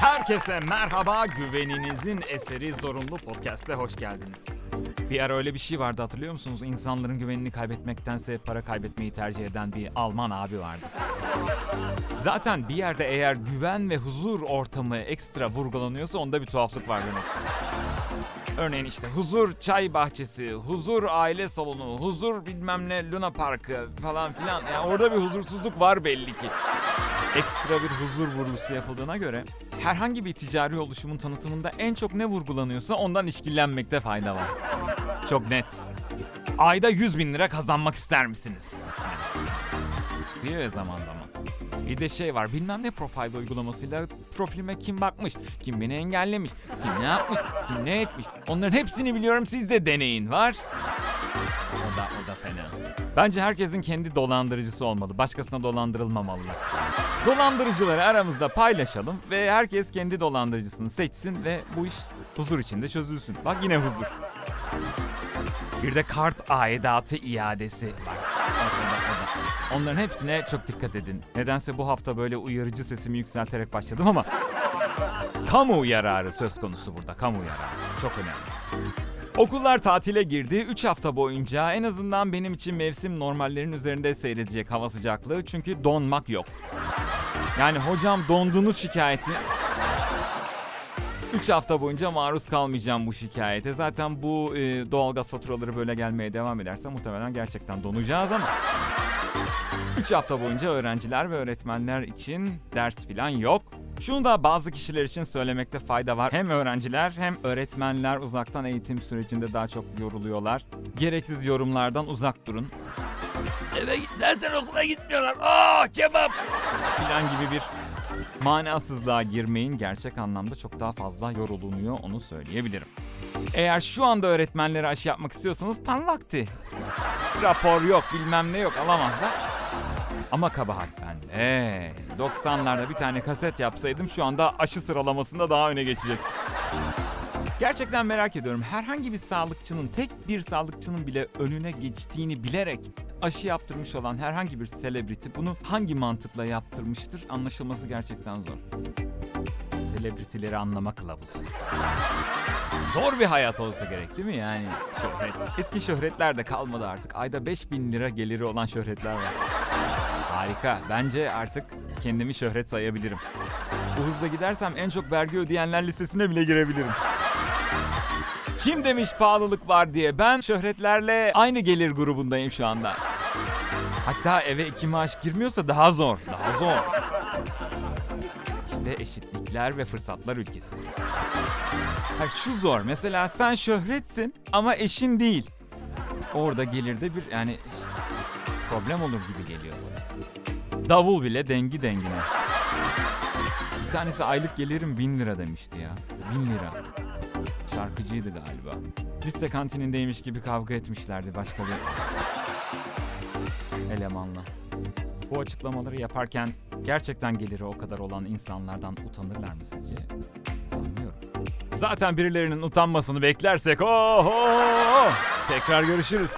Herkese merhaba, güveninizin eseri Zorunlu Podcast'e hoş geldiniz. Bir ara öyle bir şey vardı hatırlıyor musunuz? İnsanların güvenini kaybetmektense para kaybetmeyi tercih eden bir Alman abi vardı. Zaten bir yerde eğer güven ve huzur ortamı ekstra vurgulanıyorsa onda bir tuhaflık var demek. Örneğin işte huzur çay bahçesi, huzur aile salonu, huzur bilmem ne Luna Parkı falan filan. Yani orada bir huzursuzluk var belli ki ekstra bir huzur vurgusu yapıldığına göre herhangi bir ticari oluşumun tanıtımında en çok ne vurgulanıyorsa ondan işkillenmekte fayda var. Çok net. Ayda 100 bin lira kazanmak ister misiniz? Çıkıyor ya zaman zaman. Bir de şey var bilmem ne profil uygulamasıyla profilime kim bakmış, kim beni engellemiş, kim ne yapmış, kim ne etmiş. Onların hepsini biliyorum siz de deneyin var. O da, o da fena. Bence herkesin kendi dolandırıcısı olmalı. Başkasına dolandırılmamalılar. Dolandırıcıları aramızda paylaşalım ve herkes kendi dolandırıcısını seçsin ve bu iş huzur içinde çözülsün. Bak yine huzur. Bir de kart aidatı iadesi var. Onların hepsine çok dikkat edin. Nedense bu hafta böyle uyarıcı sesimi yükselterek başladım ama kamu yararı söz konusu burada. Kamu yararı. Çok önemli. Okullar tatile girdi. 3 hafta boyunca en azından benim için mevsim normallerin üzerinde seyredecek hava sıcaklığı. Çünkü donmak yok. Yani hocam dondunuz şikayeti. 3 hafta boyunca maruz kalmayacağım bu şikayete. Zaten bu e, doğalgaz faturaları böyle gelmeye devam ederse muhtemelen gerçekten donacağız ama. 3 hafta boyunca öğrenciler ve öğretmenler için ders falan yok. Şunu da bazı kişiler için söylemekte fayda var. Hem öğrenciler hem öğretmenler uzaktan eğitim sürecinde daha çok yoruluyorlar. Gereksiz yorumlardan uzak durun. Eve zaten okula gitmiyorlar. Aa kebap. Falan gibi bir manasızlığa girmeyin. Gerçek anlamda çok daha fazla yorulunuyor onu söyleyebilirim. Eğer şu anda öğretmenlere aşı yapmak istiyorsanız tam vakti. Rapor yok bilmem ne yok alamazlar. Ama kabahat bende. 90'larda bir tane kaset yapsaydım şu anda aşı sıralamasında daha öne geçecek. Gerçekten merak ediyorum. Herhangi bir sağlıkçının, tek bir sağlıkçının bile önüne geçtiğini bilerek aşı yaptırmış olan herhangi bir selebriti bunu hangi mantıkla yaptırmıştır anlaşılması gerçekten zor. Selebritileri anlama kılavuzu. Zor bir hayat olsa gerek değil mi yani? Şöhret. Eski şöhretler de kalmadı artık. Ayda 5000 lira geliri olan şöhretler var. Harika. Bence artık kendimi şöhret sayabilirim. Bu hızla gidersem en çok vergi ödeyenler listesine bile girebilirim. Kim demiş pahalılık var diye? Ben şöhretlerle aynı gelir grubundayım şu anda. Hatta eve iki maaş girmiyorsa daha zor. Daha zor. İşte eşitlikler ve fırsatlar ülkesi. Ha, şu zor. Mesela sen şöhretsin ama eşin değil. Orada gelirde bir yani problem olur gibi geliyor bana. Davul bile dengi dengine. Bir tanesi aylık gelirim bin lira demişti ya. Bin lira. Şarkıcıydı galiba. Lise kantinindeymiş gibi kavga etmişlerdi başka bir elemanla. Bu açıklamaları yaparken gerçekten geliri o kadar olan insanlardan utanırlar mı sizce? Sanmıyorum. Zaten birilerinin utanmasını beklersek oho! Tekrar görüşürüz.